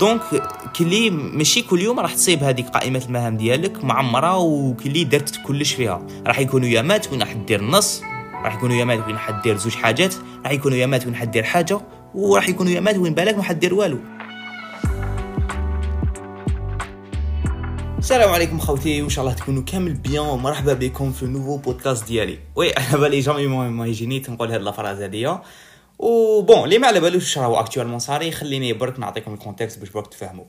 donc كلي ماشي كل يوم راح تصيب هذيك قائمة المهام ديالك معمرة وكلي درت كلش فيها. راح يكونوا يامات وين راح دير النص راح يكونوا يامات وين راح دير زوج حاجات راح يكونوا يامات وين راح دير حاجة وراح يكونوا يامات وين بالك ما حدير والو. السلام عليكم خوتي وإن شاء الله تكونوا كامل bien ومرحبا بكم في nouveau podcast ديالي. oui على بالي jamais ما يجيني تنقول هاد la phrase هادية. و bon اللي ما على بالوش واش راهو actuellement صاري خليني برك نعطيكم ال contexte باش برك تفهموا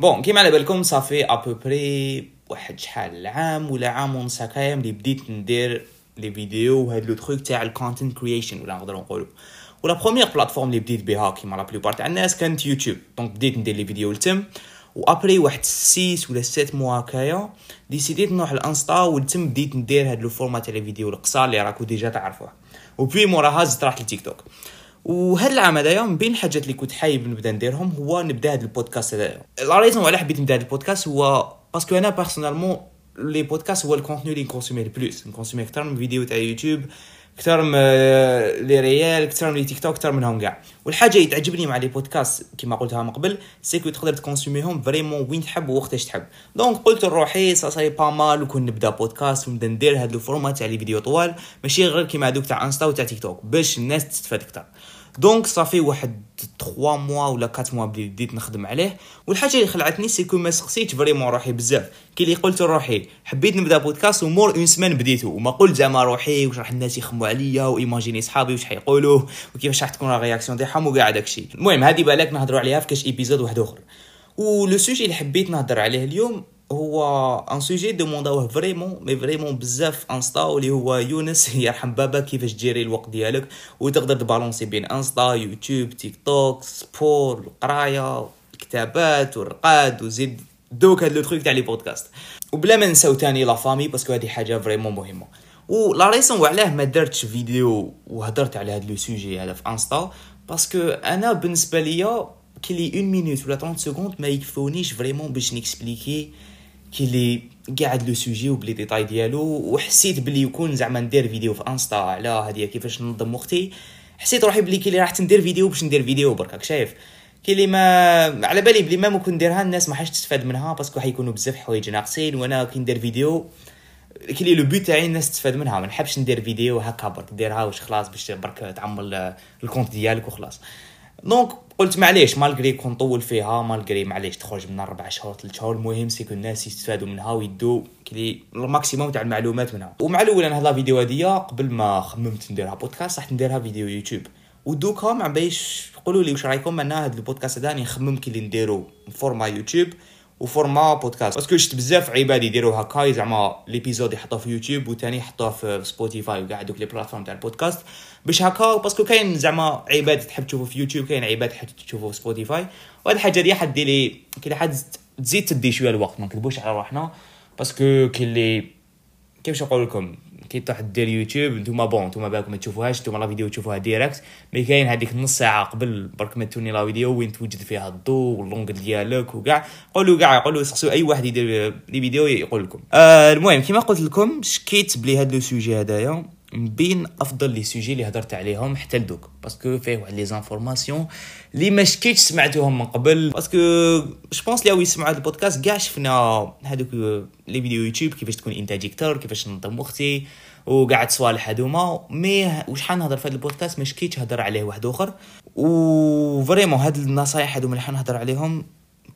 bon كيما على بالكم صافي ابوبري واحد شحال عام ولا عام ونص هكايا ملي بديت ندير les vidéos وهاد le truc تاع ال content creation ولا نقدروا نقولوا و la première plateforme اللي بديت بها كيما la plupart تاع الناس كانت يوتيوب donc بديت ندير les vidéos لتم و après واحد six ولا sept mois هكايا ديسيديت نروح الانستا ولتم بديت ندير هاد le format تاع الفيديو القصار اللي راكو déjà تعرفوه و puis موراها زدت رحت لتيك توك وهاد العام هذايا من بين الحاجات اللي كنت حايب نبدا نديرهم هو نبدا هاد البودكاست هذايا la raison علاه حبيت نبدا هاد البودكاست هو parce que أنا personnellement les podcasts هو ال contenu اللي نكونسومي ال plus نكونسومي أكثر من فيديو تاع يوتيوب. أكثر من لي ريال أكثر من تيك توك أكثر منهم كاع والحاجة اللي تعجبني مع les podcasts كما قلتها من قبل c'est que تقدر تكونسوميهم vraiment وين تحب ووقتاش تحب. donc قلت لروحي ça serait pas mal وكون نبدأ بودكاست ونبدأ ندير هاد ال format تاع les vidéos طوال ماشي غير كيما هذوك تاع انستا وتاع تيك توك باش الناس تستفاد أكثر donc ça fait واحد 3 mois ولا 4 mois بديت نخدم عليه. والحاجة اللي خلعتني c'est que ما سقسيت vraiment روحي بزاف. كي اللي قلت لروحي حبيت نبدأ بودكاست ومور une semaine بديتو وما قلت زعما روحي واش راح الناس يخموا عليا وايماجيني صحابي واش حيقولوا وكيفاش راح تكون ال réaction تاعهم وكاع داكشي المهم هذه بالك نهضروا عليها في كاش épisode واحد أخر. و le sujet اللي حبيت نهضر عليه اليوم هو un sujet دومونداوه vraiment mais vraiment بزاف انستا واللي هو يونس يرحم بابا كيفاش تجيري الوقت ديالك؟ وتقدر تبالونسي بين انستا يوتيوب تيك توك sport القرايه الكتابات والرقاد وزيد دوك هاد le truc تاع les podcasts. وبلا ما نساو تاني la famille parce que هادي حاجة vraiment مهمة. و la raison وعلاه ما درتش فيديو وهضرت على هاد le sujet هذا في انستا parce que أنا بالنسبة ليا كلي une minute ولا 30 secondes ما يكفونيش vraiment باش نكسبليكي كي قاعد le sujet و ب les détails ديالو وحسيت بلي يكون زعما ندير فيديو في انستا على هذه كيفاش ننظم وقتي. حسيت روحي بلي كي راح ندير فيديو باش ندير فيديو برك شايف. كي ما على بالي بلي ما ممكن نديرها الناس ما حاش تستفاد منها parce que حيكونوا بزاف حوايج ناقصين وأنا كي ندير فيديو كي le but تاعي الناس تستفاد منها. ما نحبش ندير فيديو هكا برك ديرها واش خلاص باش برك تعمل ال compte ديالك وخلاص. donc قلت معليش malgré كون نطول فيها malgré معليش تخرج من أربع شهور ثلاث شهور المهم c'est que الناس يستفادوا منها ويدو كلي ال maximum تاع المعلومات منها. ومع الأول أنا هاد la vidéo هادية قبل ما خممت نديرها بودكاست راح نديرها فيديو يوتيوب. ودوكا ما بايش قولوا لي واش رايكم أنا هاد البودكاست هذا نخمم كي نديرو format يوتيوب و format بودكاست. parce que شفت بزاف عباد يديروا هكا زعما l'épisode يحطوه في يوتيوب وثاني يحطوه في سبوتيفاي وكاع دوك les plateformes تاع البودكاست. باش هكا باسكو كاين زعما عباد تحب تشوفو في يوتيوب كاين عباد تحب تشوفو في سبوتيفاي. وهاد الحاجة دي حد لي كي حد تزيد تدي شوية الوقت ما نكذبوش على روحنا. باسكو كي اللي كيفاش نقول لكم؟ كي تروح دير يوتيوب نتوما بون نتوما بالكم ما تشوفوهاش نتوما لا فيديو تشوفوها ديريكت مي كاين هذيك نص ساعة قبل برك ما توني لا فيديو وين توجد فيها الضوء واللونغ ديالك وكاع. قولوا كاع قولوا سقسوا أي واحد يدير لي فيديو يقول لكم. آه المهم كيما قلت لكم شكيت بلي هذا لو سوجي هذايا بين أفضل les sujets اللي هضرت عليهم حتى لدوك. parce que فيه واحد les informations اللي ما شكيتش سمعتوهم من قبل. parce que je pense اللي يسمعوا هذا البودكاست كاع شفنا هذوك les vidéos يوتيوب كيفاش تكون انتاجي أكثر كيفاش ننظم وقتي وكاع صوالح هذوما mais وشحال نهضر في هذا البودكاست ما شكيتش هضر عليه واحد آخر. و vraiment هاد النصايح هذوما اللي حنهضر عليهم.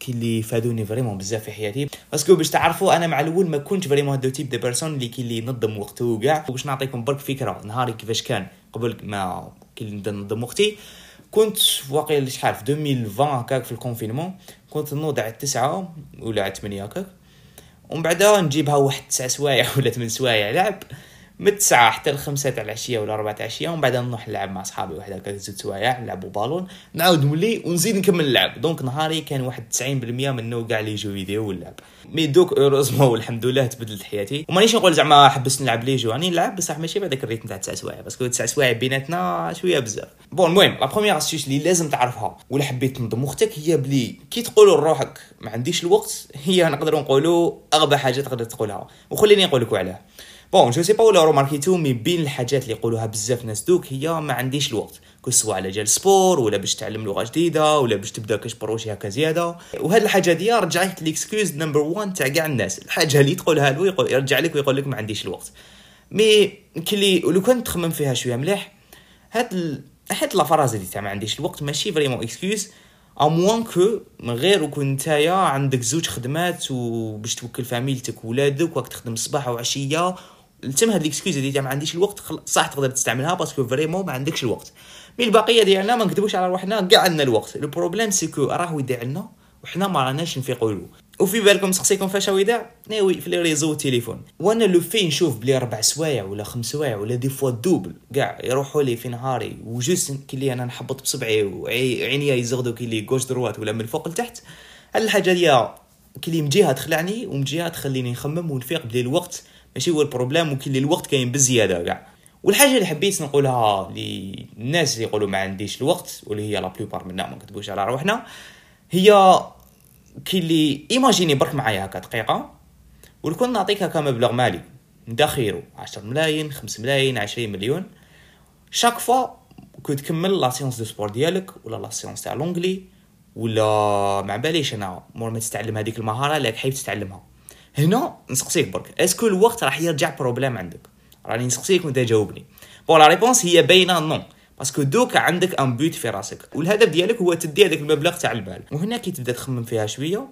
كي اللي فادوني vraiment بزاف في حياتي. parce que باش تعرفوا أنا مع الأول ما كنتش vraiment هاد le type de personne اللي كي اللي ينظم وقته وكاع. باش نعطيكم برك فكرة نهاري كيفاش كان قبل ما كي نبدا ننظم وقتي. كنت واقيلا شحال في 2020 هكاك في ال confinement. كنت نوض على 9 ولا على 8 هكاك. ومن بعدها نجيبها واحد 9 سوايع ولا 8 سوايع لعب. من التسعة حتى الخمسة تاع العشية ولا أربعة العشية ومن بعد نروح نلعب مع صحابي واحد هكا زوج سوايع نلعبوا بالون نعاود نولي ونزيد نكمل اللعب. donc نهاري كان واحد 90% منه كاع les jeux vidéo واللعب. mais دوك heureusement والحمد لله تبدلت حياتي. ومانيش نقول زعما حبست نلعب les jeux راني نلعب بصح ماشي بهذاك ال rythme تاع 9 سوايع parce que 9 سوايع بيناتنا شوية بزاف. bon المهم la première astuce اللي لازم تعرفها ولا حبيت تنظم وقتك هي بلي كي تقولوا لروحك ما عنديش الوقت هي نقدروا نقولوا أغبى حاجة تقدر تقولها. وخليني نقول لكم علاه bon je sais pas ولا روماركيتو mais بين الحاجات اللي يقولوها بزاف ناس دوك هي ما عنديش الوقت. que ce soit على جال sport ولا باش تعلم لغة جديدة ولا باش تبدأ كاش projet هكا زيادة. وهاد الحاجة دي رجعت l'excuse number 1 تاع كاع الناس. الحاجة اللي تقولها له يقول يرجع لك ويقول لك ما عنديش الوقت. mais كلي ولو كان تخمم فيها شوية مليح هاد ال... هاد la phrase اللي تاع ما عنديش الوقت ماشي vraiment excuse à moins que من غير وكون نتايا عندك زوج خدمات وباش توكل فاميلتك وولادك وراك تخدم الصباح وعشية تم هاد ليكسكيوز اللي ما عنديش الوقت صح تقدر تستعملها باسكو فريمون ما عندكش الوقت. مي البقيه ديالنا ما نكذبوش على روحنا كاع عندنا الوقت. البروبليم سيكو راهو يدير لنا وحنا ما راناش نفيقوا له. وفي بالكم سقسيكم فاش يداع ناوي في لي ريزو والتليفون وأنا لو في نشوف بلي ربع سوايع ولا خمس سوايع ولا دي فوا دوبل كاع يروحوا لي في نهاري وجوست كي أنا نحبط بصبعي وعينيا يزغدوا كي لي كوش دروات ولا من الفوق لتحت هاد الحاجة ديال كي لي من جهة تخلعني ومن جهة تخليني نخمم ونفيق بلي الوقت ماشي هو ال problème وكي الوقت كاين بزيادة كاع. والحاجة اللي حبيت نقولها للناس اللي يقولوا ما عنديش الوقت واللي هي la plupart منا ما نكتبوش على روحنا هي كي اللي imaginez برك معايا هكا دقيقة ولكون نعطيك هكا مبلغ مالي. نديرو 10 ملايين 5 ملايين 20 مليون. chaque fois que تكمل la séance de sport ديالك ولا la séance تاع l'anglais ولا ما باليش أنا مور ما تتعلم هذيك المهارة اللي حيب تتعلمها هنا نسقسيك برك. est-ce que الوقت راح يرجع problème عندك؟ راني نسقسيك وانت جاوبني. bon la réponse هي باينه non parce que دوكا عندك un but في راسك. والهدف ديالك هو تدي هذاك المبلغ تاع المال. وهنا كي تبدا تخمم فيها شوية.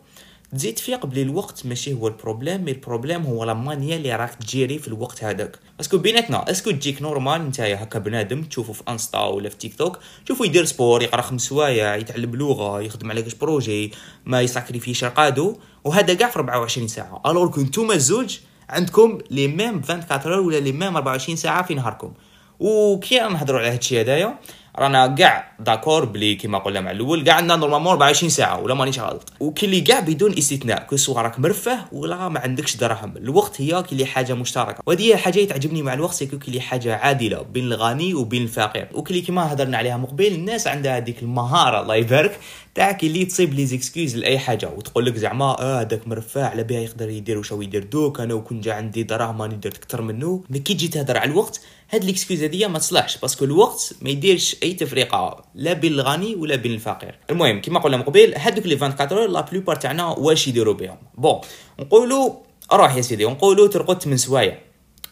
تزيد تفيق بلي الوقت ماشي هو ال problème mais ال problème هو la manière اللي راك تجيري في الوقت هذاك. parce que بيناتنا est-ce que تجيك normal نتايا هكا بنادم تشوفه في انستا ولا في تيك توك تشوفه يدير sport يقرا خمس سوايع يتعلم لغة يخدم على كاش projet ما يساكريفيش رقادو وهذا كاع في 24 ساعة. alors que نتوما الزوج عندكم les mêmes 24 ولا les mêmes 24 ساعة في نهاركم. وكي نهضروا على هادشي هدايا رانا كاع d'accord بلي كيما قلنا مع الأول كاع عندنا normalement 24 ساعه ولا مانيش غلط. وكي اللي كاع بدون استثناء. que ce soit راك مرفه ولا ما عندكش دراهم الوقت هي كي اللي حاجة مشتركه وهذه هي اللي تعجبني مع الوقت كي اللي حاجة عادله. بين الغني وبين الفقير وكي كيما هضرنا عليها مقبل الناس عندها هذيك المهارة الله يبارك. تاع كي اللي تصيب les excuses لأي حاجة. وتقول لك زعما آه هذاك مرفه على بيها يقدر يدير واش يدير دوك. أنا وكون جا عندي دراهم راني درت أكثر منه. mais كي تجي تهضر على الوقت هاد l'excuse هذيا ما تصلحش parce que الوقت ما يديرش أي تفرقه لا بين الغني ولا بين الفقير. المهم كما قلنا من قبل هادوك les 24 la plupart تاعنا واش يديروا بهم bon نقولوا روح يا سيدي نقولوا ترقد 8 سوايع.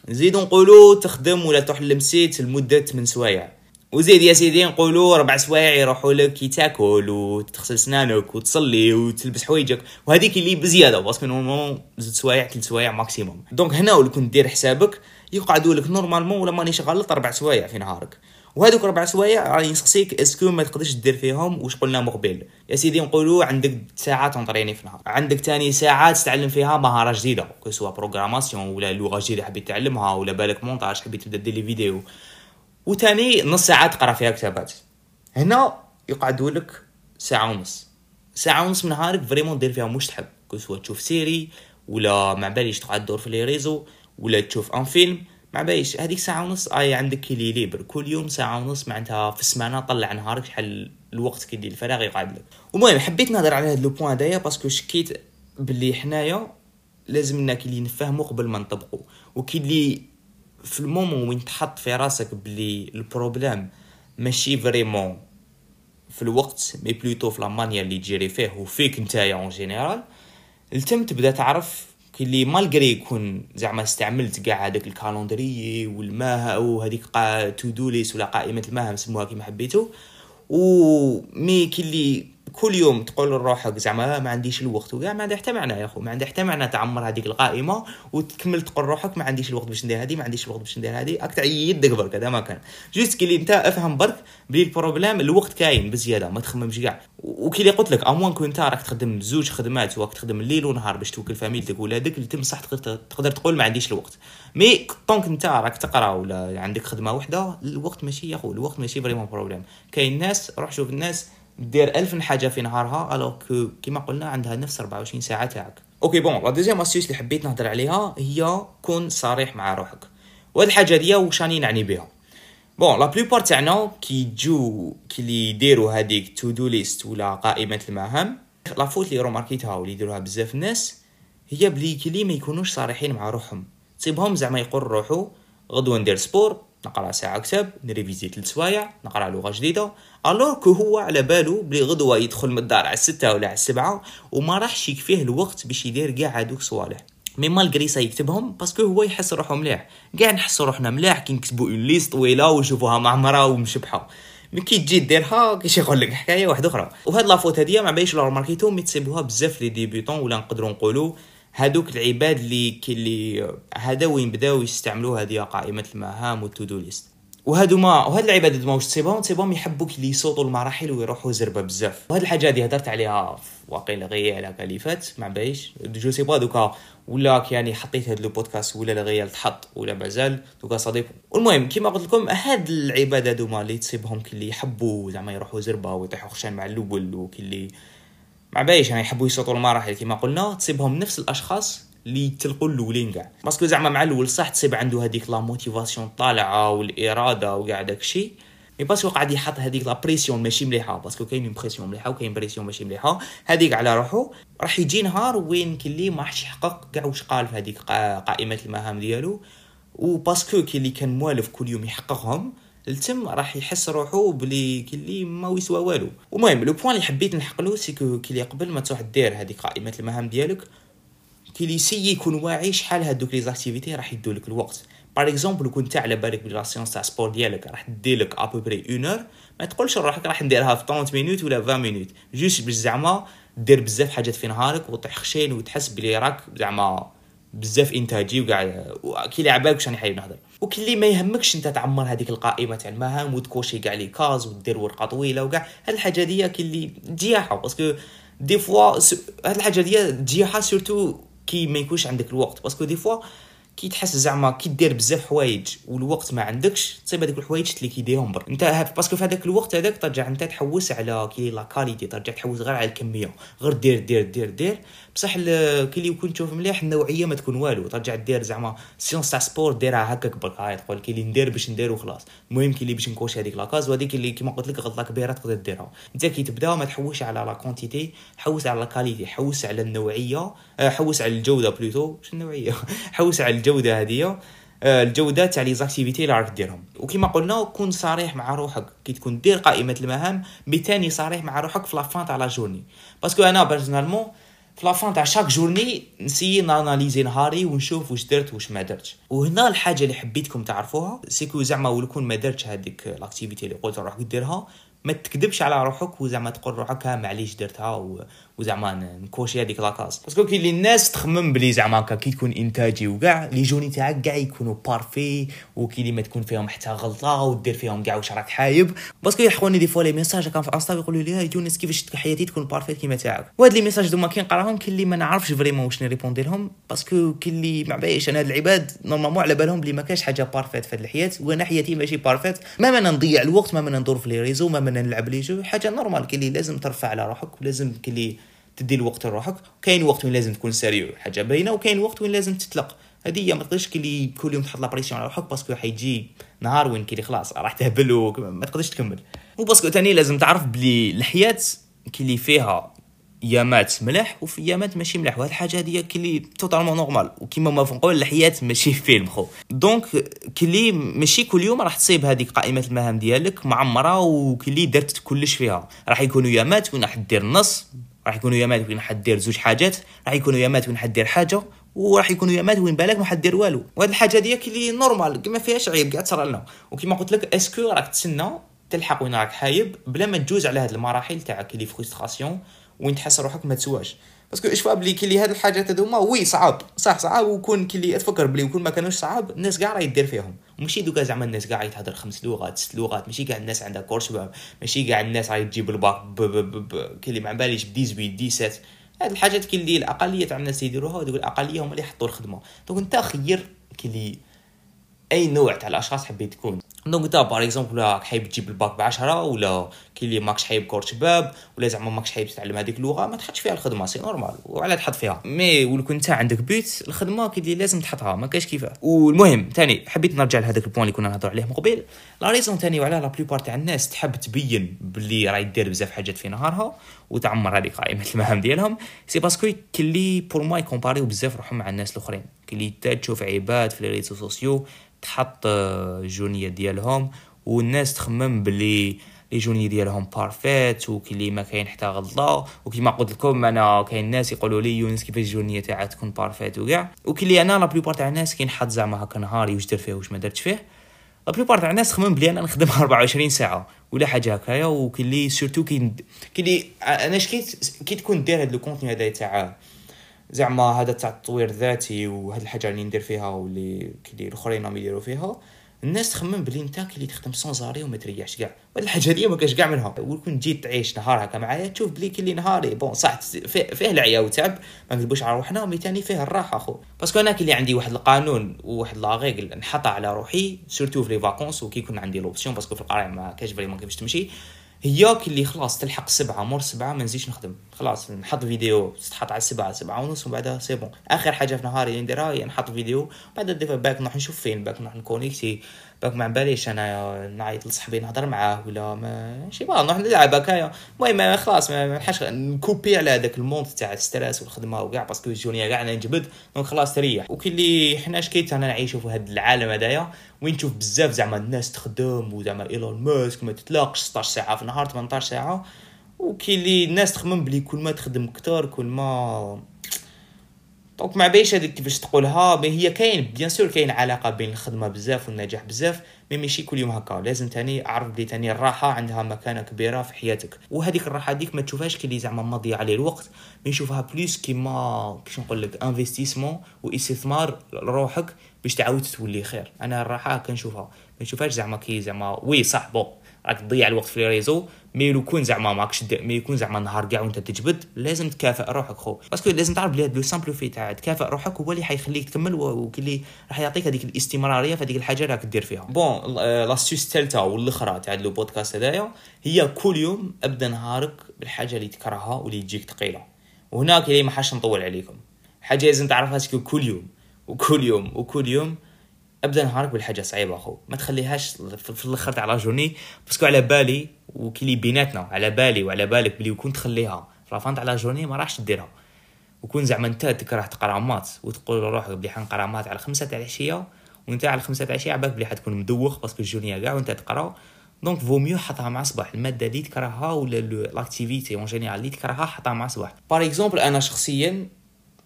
نزيدو نقولوا تخدم ولا تروح للمسيت لمدة 8 سوايع. وزيد يا سيدي نقولوا ربع سوايع يروحوا لك كي تاكل وتغسل سنانك وتصلي وتلبس حوايجك. وهذيك اللي بزيادة parce que normalement زوج سوايع ثلاث سوايع maximum donc هنا ولو كنت دير حسابك يقعدوا لك normalement ولا مانيش غلط أربع سوايع في نهارك. وهذوك ربع سوايع راني نسقسيك est-ce que ما تقدرش دير فيهم واش قلنا مقبل. يا سيدي نقولوا عندك ساعات تنطريني في النهار. عندك تاني ساعات تتعلم فيها مهارة جديدة que ce soit programmation ولا لغة جديدة حبيت تعلمها ولا بالك مونتاج حبيت تبدأ دير les vidéos. وتاني نص ساعة تقرأ فيها كتابات. هنا يقعدوا لك ساعة ونص. ساعة ونص من نهارك vraiment دير فيها واش تحب que ce soit تشوف série ولا ما باليش تقعد دور في les réseaux. ولا تشوف un film ما باليش هذيك ساعة ونص اي عندك كيلي libre. كل يوم ساعة ونص معناتها في السمانة طلع نهارك شحال الوقت كي الفراغ يقعد لك المهم حبيت نهضر على هذا le point هذايا parce que شكيت باللي حنايا لازمنا كي اللي قبل ما نطبقو. وكي اللي في المومون وين تحط في راسك بلي البروبليم ماشي فريمون في الوقت مي بلوتو في لامانيا اللي تجيري فيه وفيك نتايا اون جينيرال التم تبدا تعرف اللي مالغري يكون زعما استعملت كاع هذاك الكالندري والماها هذيك قا تو دو ليس ولا قائمة المهام سموها كيما حبيتو. و مي كي اللي كل يوم تقول لروحك زعما ما عنديش الوقت. وكاع ما عندها حتى معنى يا أخو ما عندها حتى معنى تعمر هذيك القائمة وتكمل تقول روحك ما عنديش الوقت باش ندير هذه ما عنديش الوقت باش ندير هذه. راك تعيد برك هذا ما كان. juste كي انت أفهم برك بلي ال problème الوقت كاين بزيادة ما تخممش كاع وكي اللي قلت لك à moins كون انت راك تخدم زوج خدمات وراك تخدم الليل ونهار باش توكل فاميلتك ولادك اللي تم صح تقدر, تقدر تقول ما عنديش الوقت. mais tant que انت راك تقرا ولا عندك خدمة وحدة الوقت ماشي يا أخو الوقت ماشي vraiment problème كاين ناس روح شوف الناس دير ألف حاجة في نهارها alors que كيما قلنا عندها نفس 24 ساعة تاعك. OK bon la deuxième astuce اللي حبيت نهضر عليها هي كون صريح مع روحك. وهاد الحاجة دي واش راني نعني بها. bon la plupart تاعنا كي جو كي اللي يديروا هذيك to-do list ولا قائمة المهام la faute اللي روماركيتها واللي يديروها بزاف الناس هي بلي كي ما يكونوش صريحين مع روحهم. تصيبهم زعما يقول روحو غدوة ندير sport نقرأ ساعة كتاب نريفيزي ثلاث سوايع نقرأ لغة جديدة. alors que هو على بالو بلي غدوة يدخل من الدار على الستة ولا على السبعة وما راحش يكفيه الوقت باش يدير كاع هذوك الصوالح مي مالغري سا يكتبهم باسكو هو يحس روحو مليح. كاع نحسو روحنا مليح كي نكتبو اون ليست طويلة ونشوفوها معمرة ومشبحه مي كي تجي ديرها كيش يقول لك حكايه واحدة أخرى. وهاد لافوت هادية ما بايش لو ماركيتو مي تصيبوها بزاف لي ديبيوتون ولا نقدروا نقولوا هادوك العباد اللي اللي هذا وين بداو يستعملوا هذه قائمة المهام والتودو ليست. وهادو ما وهاد العباد ما واش تصيبهم؟ تصيبهم يحبوك اللي يصوتوا المراحل ويروحوا زربة بزاف. وهاد الحاجة هادي هدرت عليها واقيل غير على كاليفات ما بايش جو سي با دوكا ولا يعني حطيت هاد لو بودكاست ولا الغيال تحط ولا مازال. دوكا صديق والمهم كيما قلت لكم هاد العباد هادو ما اللي تصيبهم كي اللي يحبوا زعما يروحوا زربة ويطيحوا خشان مع الأول وكي اللي ما بايش يعني يحبوا يصوتوا المراحل كيما قلنا تصيبهم نفس الأشخاص اللي تلقوا الأولين كاع. باسكو زعما مع الأول صح تصيب عنده هذيك لا موتيفاسيون طالعة والإرادة وكاع داكشي mais parce que قاعد يحط هذيك la pression ماشي مليحة. parce que كاين pression مليحة وكاين pression ماشي مليحة. هذيك على روحو راح يجي نهار وين كلي ما راحش يحقق كاع واش قال في هذيك قائمة المهام ديالو. و parce que كي اللي كان موالف كل يوم يحققهم. التم راح يحس روحو بلي كلي ما يسوى والو. المهم le point اللي حبيت نحقلو c'est que كي قبل ما تروح دير هذيك قائمة المهام ديالك كي لي سي يكون واعي شحال هادوك les activités راح يدو لك الوقت. par exemple كون انت على بالك بلي la séance تاع sport ديالك راح دير لك à peu près une heure ما تقولش روحك راح نديرها في 30 minutes ولا 20 minutes juste باش زعما دير بزاف حاجات في نهارك وطيح خشين وتحس بلي راك زعما بزاف إنتاجي وكاع كي اللي عبالك واش راني نهضر. وكي اللي ما يهمكش انت تعمر هذيك القائمة تاع المهام وت cocher كاع les cases ودير ورقة طويلة وكاع هاد الحاجة دي كي اللي تجيحها parce que des fois هاد الحاجة دي تجيحها surtout كي ما يكونش عندك الوقت. parce que des fois كي تحس زعما كي دير بزاف حوايج والوقت ما عندكش تصيب هذوك الحوايج اللي كيديرهم برك انت parce que في هذاك الوقت هذاك ترجع انت تحوس على كي la qualité ترجع تحوس غير على الكمية. غير دير دير دير دير. بصح كي يكون تشوف مليح النوعية ما تكون والو. ترجع دير زعما سيونس تاع سبور ديرها هكاك برك هاي تقول كي اللي ندير باش ندير وخلاص. المهم كي اللي باش ن cocher هذيك la case وهذيك اللي كيما قلت لك غلطه كبيرة تقدر ديرها انت كي تبدأ ما تحوش على la quantité حوس على la حوس على النوعية آه، حوس على الجودة plutôt واش النوعية؟ حوس على الجودة هذه آه، الجودة تاع les activités اللي راك ديرهم. وكما قلنا كون صريح مع روحك. كي تكون دير قائمة المهام mais ثاني صريح مع روحك في la fin تاع la journée parce que أنا personnellement في la fin تاع chaque journée ن essayer ن analyser نهاري ونشوف واش درت واش ما درتش وهنا الحاجة اللي حبيتكم تعرفوها c'est que زعما ولكون ما درتش هذيك l'activité اللي قلت روحك ديرها ما تكذبش على روحك وزعما تقول روحك معليش درتها. وزعما ن cocher هذيك la case parce que كاين اللي الناس تخمم بلي زعما كي تكون إنتاجي وكاع les journées تاعك كاع يكونوا parfaites وكي اللي ما تكون فيهم حتى غلطة ودير فيهم كاع واش راك حايب. parce que يحكوني des fois les messages كان في انستا يقولوا لي يونس كيفاش حياتي تكون parfaite كيما تاعك؟ وهاد les messages دوما كي نقراهم كاين اللي ما نعرفش vraiment واش ن répondre لهم parce que كاين اللي ما بايش أنا هاد العباد normalement على بالهم بلي ما كاش حاجة parfaite في هاد الحياة وأنا حياتي ماشي parfaite même نضيع الوقت même ندور في les réseaux même نلعب les jeux حاجة normal كاين اللي لازم ترفع على روحك ولازم كاين اللي تدي الوقت لروحك كاين وقت وين لازم تكون سريع حاجة باينة وكاين وقت وين لازم تطلق هذه هي ما تقدرش كي كل يوم تحط la pression على روحك parce que حيجي نهار وين كي خلاص راح تهبل وما تقدرش تكمل. و parce que ثاني لازم تعرف بلي الحياة كي اللي فيها يامات ملح وفي يامات ماشي ملح وهاد الحاجة هذه كلي totalement normal وكيما ما نقول الحياة ماشي فيلم خو. donc كلي ماشي كل يوم راح تصيب هذيك قائمة المهام ديالك معمرة وكلي درت كلش فيها. راح يكونوا يامات وين راح دير النص راح يكونوا يامات وين حدير زوج حاجات راح يكونوا يامات وين حدير حاجة وراح يكونوا يامات وين بالك ما حدير والو. وهاد الحاجة ديالك اللي normal ما فيهاش عيب كاع تصرى لنا. وكما قلت لك est-ce que راك تسنى تلحق وين راك حايب بلا ما تجوز على هاد المراحل تاع les frustrations وين تحس روحك ما تسواش. parce que اش بلي كي لي هاد الحاجات هذوما oui صعاب. صح صعاب. وكون كي لي تفكر بلي وكون ما كانوش صعاب الناس كاع راه يدير فيهم. ماشي دوكا زعما الناس كاع يتهضر خمس لغات ست لغات. ماشي كاع الناس عندها corps sec ماشي كاع الناس راهي تجيب الباك كي اللي ما باليش ب 18 17 هاد الحاجات كي اللي الأقلية تاع الناس يديروها ودوك الأقلية هما اللي يحطوا الخدمة. donc أنت خير كي اللي أي نوع تاع الأشخاص حبيت تكون. donc انت par exemple راك حايب تجيب الباك ب 10 ولا كي اللي ماكش حايب corps شباب ولا زعما ماكش حايب تتعلم هذيك اللغة ما تحطش فيها الخدمة c'est normal وعلى تحط فيها. mais ولو كنت عندك بيت الخدمة كي لازم تحطها ما كاش كيفاه والمهم ثاني حبيت نرجع لهذاك ال point اللي كنا نهضروا عليه من قبل. la raison ثاني وعلى la plupart تاع الناس تحب تبين باللي راهي دير بزاف حاجات في نهارها وتعمر هذيك قائمة المهام ديالهم c'est parce que كي اللي pour ما ي comparer و بزاف روحهم مع الناس الأخرين. كلي تشوف عباد في les réseaux sociaux تحط ال journée ديالهم والناس تخمم بلي les journées ديالهم parfaites وكلي ما كاين حتى غلطة. وكيما قلت لكم أنا كاين ناس يقولوا لي يونس كيفاش ال journée تاعها تكون parfaite وكاع وكلي أنا la plupart تاع الناس كاين حد زعما هكا نهاري واش درت فيه واش ما درتش فيه. la plupart تاع الناس تخمم بلي أنا نخدم 24 ساعة ولا حاجة هكايا. وكلي surtout كي كلي أنا شكيت كي تكون دير هاد le contenu هذا تاع زعما هذا تاع التطوير الذاتي وهاد الحاجة اللي ندير فيها واللي كي الأخرين راهم يديروا فيها الناس تخمم بلي انت كي تخدم سون وما تريحش كاع. الحاجة هذه ما كاش كاع منها. وكون جيت تعيش نهار هكا معايا تشوف بلي كي نهاري bon صح فيه, العيا وتعب ما نكذبوش على روحنا mais تاني فيه الراحة خو parce que أنا كي عندي واحد القانون وواحد لا نحطها على روحي surtout في les vacances وكي يكون عندي l'option parce que في القرايه ما كاش vraiment كيفاش تمشي هي كي اللي خلاص تلحق سبعة مور سبعة ما نزيدش نخدم. خلاص نحط فيديو تحط على سبعة سبعة ونص ومن بعدها c'est bon. آخر حاجة في نهاري نديرها هي نحط فيديو بعد بالك نروح نشوف فيلم بالك نروح ن connecter بالك ما باليش أنا نعيط لصاحبي نهضر معاه ولا ما شي با نروح نلعب هكايا المهم خلاص ما نحاش نكوبي على هذاك ال mode تاع ال stress والخدمة وكاع parce que ال journée كاع أنا نجبد. donc خلاص تريح. وكي اللي حنا شكيت أنا نعيشوا في هذا العالم هذايا وين تشوف بزاف زعما الناس تخدم وزعما إيلون ماسك ما تتلاقش 16 ساعة في 18 ساعة وكي اللي الناس تخمم بلي كل ما تخدم كثر كل ما donc ما بايش هذيك كيفاش تقولها mais هي كاين bien sûr كاين علاقة بين الخدمة بزاف والنجاح بزاف mais ماشي كل يوم هكا. لازم تاني أعرف بلي تاني الراحة عندها مكانة كبيرة في حياتك. وهذيك الراحة ديك ما تشوفهاش كي زعما مضيع عليه الوقت mais نشوفها plus كيما كيش نقول لك investissement واستثمار لروحك باش تعاود تولي خير. أنا الراحة كنشوفها. ما نشوفهاش زعما كي زعما oui صح bon راك تضيع الوقت في réseaux mais لوكون زعما ماكش mais يكون زعما نهار كاع وانت تجبد لازم تكافئ روحك خو. parce que لازم تعرف بلي le simple fait تاع تكافئ روحك هو اللي حيخليك تكمل وكلي راح يعطيك هذيك الاستمرارية في هذيك الحاجة راك دير فيها. bon l'astuce الثالثه والأخرى تاع le podcast هذايا هي كل يوم أبدأ نهارك بالحاجة اللي تكرهها واللي تجيك ثقيلة. وهنا كي ما حاش نطول عليكم. حاجة لازم تعرفها كل يوم وكل يوم وكل يوم ابدا نهارك بالحاجة صعيبة أخو. ما تخليهاش في الآخر تاع la journée parce que على بالي وكلي بيناتنا على بالي وعلى بالك بلي كون تخليها. la fin تاع la journée ما راحش ديرها وكون زعما أنت تكره تقرا maths وتقول لروحك بلي حنقرا مات على خمسة تاع العشية وأنت على خمسة تاع العشية عباك بلي حتكون مدوخ parce que ال journée كاع وأنت تقرا. donc vaut mieux حطها مع صباح. المادة اللي تكرهها ولا l'activité en général اللي تكرهها حطها مع صباح. par exemple أنا شخصيا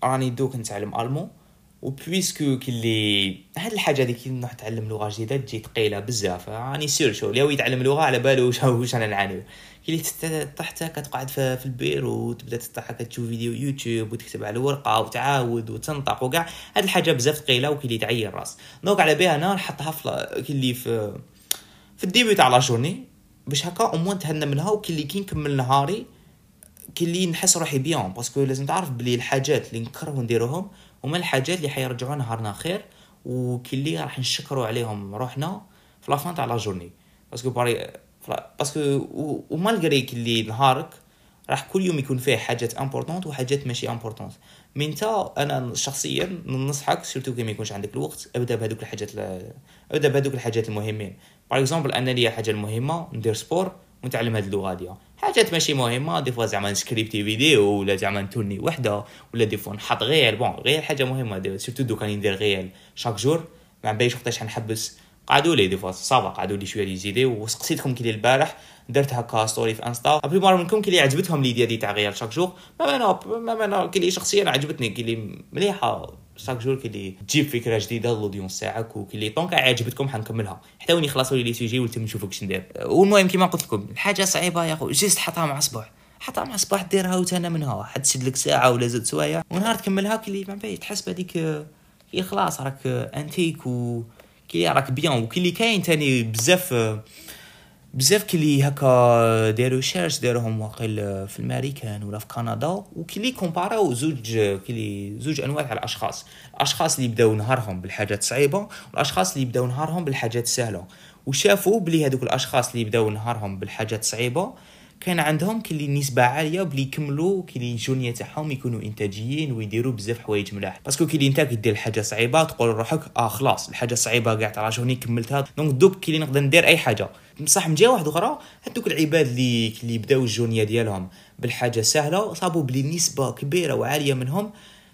راني دوك نتعلم allemand و puisque كلي هاد الحاجة اللي كي نروح نتعلم لغة جديدة تجي ثقيله بزاف. راني sûr شو اللي يتعلم لغة على باله واش أنا نعاني. كي طحت كتقعد في البيرو وتبدأ تطيح تشوف فيديو يوتيوب وتكتب على ورقه وتعاود وتنطق وكاع هاد الحاجة بزاف ثقيله وكي تعير الراس. donc على بها أنا نحطها في كي في في ال début تاع la journée باش هكا au moins تهنى منها وكي كي نكمل نهاري كي نحس روحي bien parce que لازم تعرف بلي الحاجات اللي نكرهو نديروهم هما الحاجات اللي حيرجعوا نهارنا خير وكلي راح نشكروا عليهم روحنا في la fin تاع la journée. parce que باري parce que و malgré كلي نهارك راح كل يوم يكون فيه حاجات importantes وحاجات ماشي importantes mais انت أنا شخصيا ننصحك surtout كي ما يكونش عندك الوقت أبدأ بهذوك الحاجات أبدأ بهذوك الحاجات المهمين. par exemple أنا ليا حاجة المهمه ندير sport ونتعلم هذه اللغة ديال حاجات ماشي مهمه دي فوا زعما نسكريبتي فيديو ولا زعما نتوني وحدة ولا دي فوا نحط غير. بون غير حاجة مهمة سورتو دو كان ندير غير شاك جور ما باليش وقتاش حنحبس. قعدوا لي دي فوا صافا قعدوا لي شوية لي وسقسيتكم كي البارح. درت هكا ستوري في انستا ابري مرة منكم كي عجبتهم ليديا دي تاع غير شاك جور ما أنا ما أنا كي شخصيا عجبتني كي مليحة. شاك جور كي تجيب فكره جديده للوديونس تاعك وكي طونك عجبتكم حنكملها حتى وين يخلصوا لي سوجي ولت نشوفوا كش ندير والمهم كيما قلت لكم الحاجة صعيبه يا خو جيست حطها مع صباح حطها مع صباح ديرها وتهنى منها حد تشد لك ساعه ولا زاد سوايع ونهار تكملها كي ما تحس بهذيك كي خلاص راك انتيك و كي راك bien وكي كاين تاني بزاف بزاف كلي هكا داروا recherche داروهم واقيل في الأمريكان ولا في كندا وكلي كومباراو زوج كلي زوج أنواع تاع الأشخاص. الأشخاص اللي بداو نهارهم بالحاجات الصعيبه والأشخاص اللي بداو نهارهم بالحاجات السهله وشافوا بلي هذوك الأشخاص اللي بداو نهارهم بالحاجات الصعيبه كان عندهم كلي نسبة عالية بلي يكملوا كلي ال journée تاعهم يكونوا إنتاجيين ويديروا بزاف حوايج ملاح. parce que كي انت كدير حاجة صعيبة تقول لروحك آه خلاص الحاجة الصعيبة كاع تاع journée كملتها. donc دوك كي نقدر ندير أي حاجة. بصح من جهة واحدة أخرى هذوك العباد اللي اللي بداو ال journée ديالهم بالحاجة سهلة صابوا بلي نسبة كبيرة وعالية منهم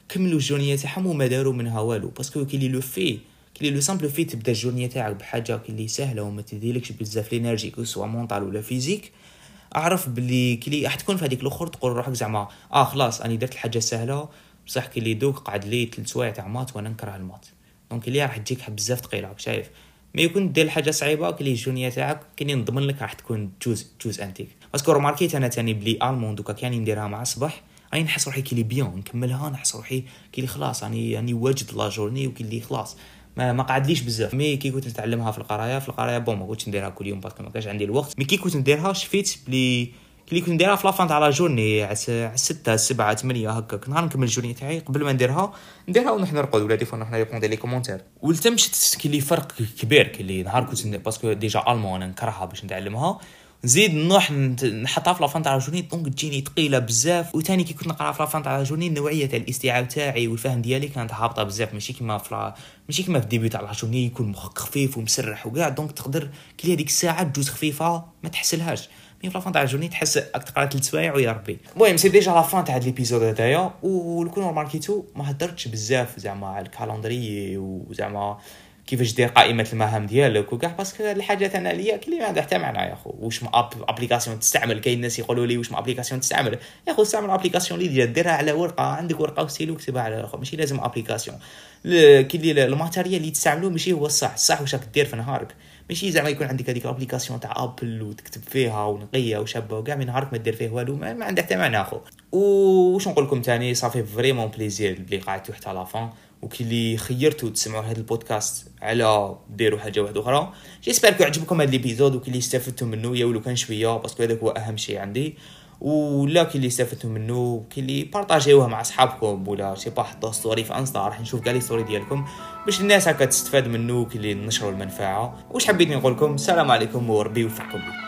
كملوا ال journée تاعهم وما داروا منها والو. parce que كي لي le fait كي le simple fait تبدا ال journée تاعك بحاجة كي سهلة وما تديلكش بزاف l'énergie que ce soit mentale ولا physique أعرف بلي كي راح تكون في هذيك الأخر تقول روحك زعما آه خلاص أني درت الحاجة سهلة بصح كي دوك قعد لي ثلاث سوايع تاع maths وأنا نكره ال maths. donc اللي راح تجيك بزاف ثقيله شايف. mais كون دير حاجة صعيبة كلي ال journée تاعك كاين نضمن لك راح تكون جوز جوز أنتيك. parce que روماركيت أنا تاني بلي allemand دوكا كان نديرها مع الصباح راني نحس روحي كي لي bien نكملها نحس روحي كي لي خلاص راني راني واجد la journée وكي لي خلاص. ما ما قعدليش بزاف. mais كي كنت نتعلمها في القراية في القراية bon ما كنتش نديرها كل يوم parce que ما كانش عندي الوقت. mais كي كنت نديرها شفيت بلي كلي كنت نديرها في la fin تاع la journée على 6 7 8 هكاك. نهار نكمل ال journée تاعي قبل ما نديرها نديرها ونروح نرقد ولا des fois نروح نريبوندي les commentaires ولتمشت كي لي فرق كبير كي نهار كنت parce que déjà allemand أنا نكرهها باش نتعلمها نزيد نروح نحطها في la fin تاع journée donc تجيني ثقيله بزاف. وثاني كي كنت نقرا في la fin تاع journée النوعية تاع الاستيعاب تاعي والفهم ديالي كانت هابطة بزاف. ماشي كيما في ماشي كيما في ال début تاع journée يكون مخك خفيف ومسرح وكاع. donc تقدر كي هذيك الساعة تجوز خفيفة ما تحسلهاش. mais في la fin تاع ال journée تحس تقرا ثلاث سوايع ويا ربي. المهم c'est déjà la fin تاع هاد l'épisode هدايا. ولكون ماركيتو ما هدرتش بزاف زعما على ال calendrier وزعما كيفاش دير قائمة المهام ديالك وكاع parce que الحاجات أنا ليا كلي ما عندها حتى معنى يا خو واش ما application تستعمل؟ كاين الناس يقولوا لي واش ما application تستعمل؟ يا خو استعمل application اللي ديرها على ورقة عندك ورقة وستيلو كتبها على ماشي لازم application كي اللي ال matériel اللي تستعملو ماشي هو الصح. الصح واش راك دير في نهارك. ماشي زعما يكون عندك هذيك ال application تاع Apple وتكتب فيها ونقية وشابة وكاع من نهارك ما دير فيه والو ما, ما عندها حتى معنى أخو. وش نقول لكم ثاني ça fait vraiment plaisir اللي قعدتو حتى la fin وكي اللي خيرتوا تسمعوا هذا البودكاست على ديروا حاجة واحدة أخرى. j'espère يعجبكم هذا ال épisode وكي اللي استفدتوا منه يا ولو كان شوية parce que هذاك هو أهم شيء عندي. ولا كي اللي استفدتوا منه كي اللي بارطاجيوه مع أصحابكم. ولا je sais pas حطوا story في انستا راح نشوف كاع les stories ديالكم. باش الناس هكا تستفاد منه كي اللي نشروا المنفعة. واش حبيت نقول لكم السلام عليكم وربي يوفقكم.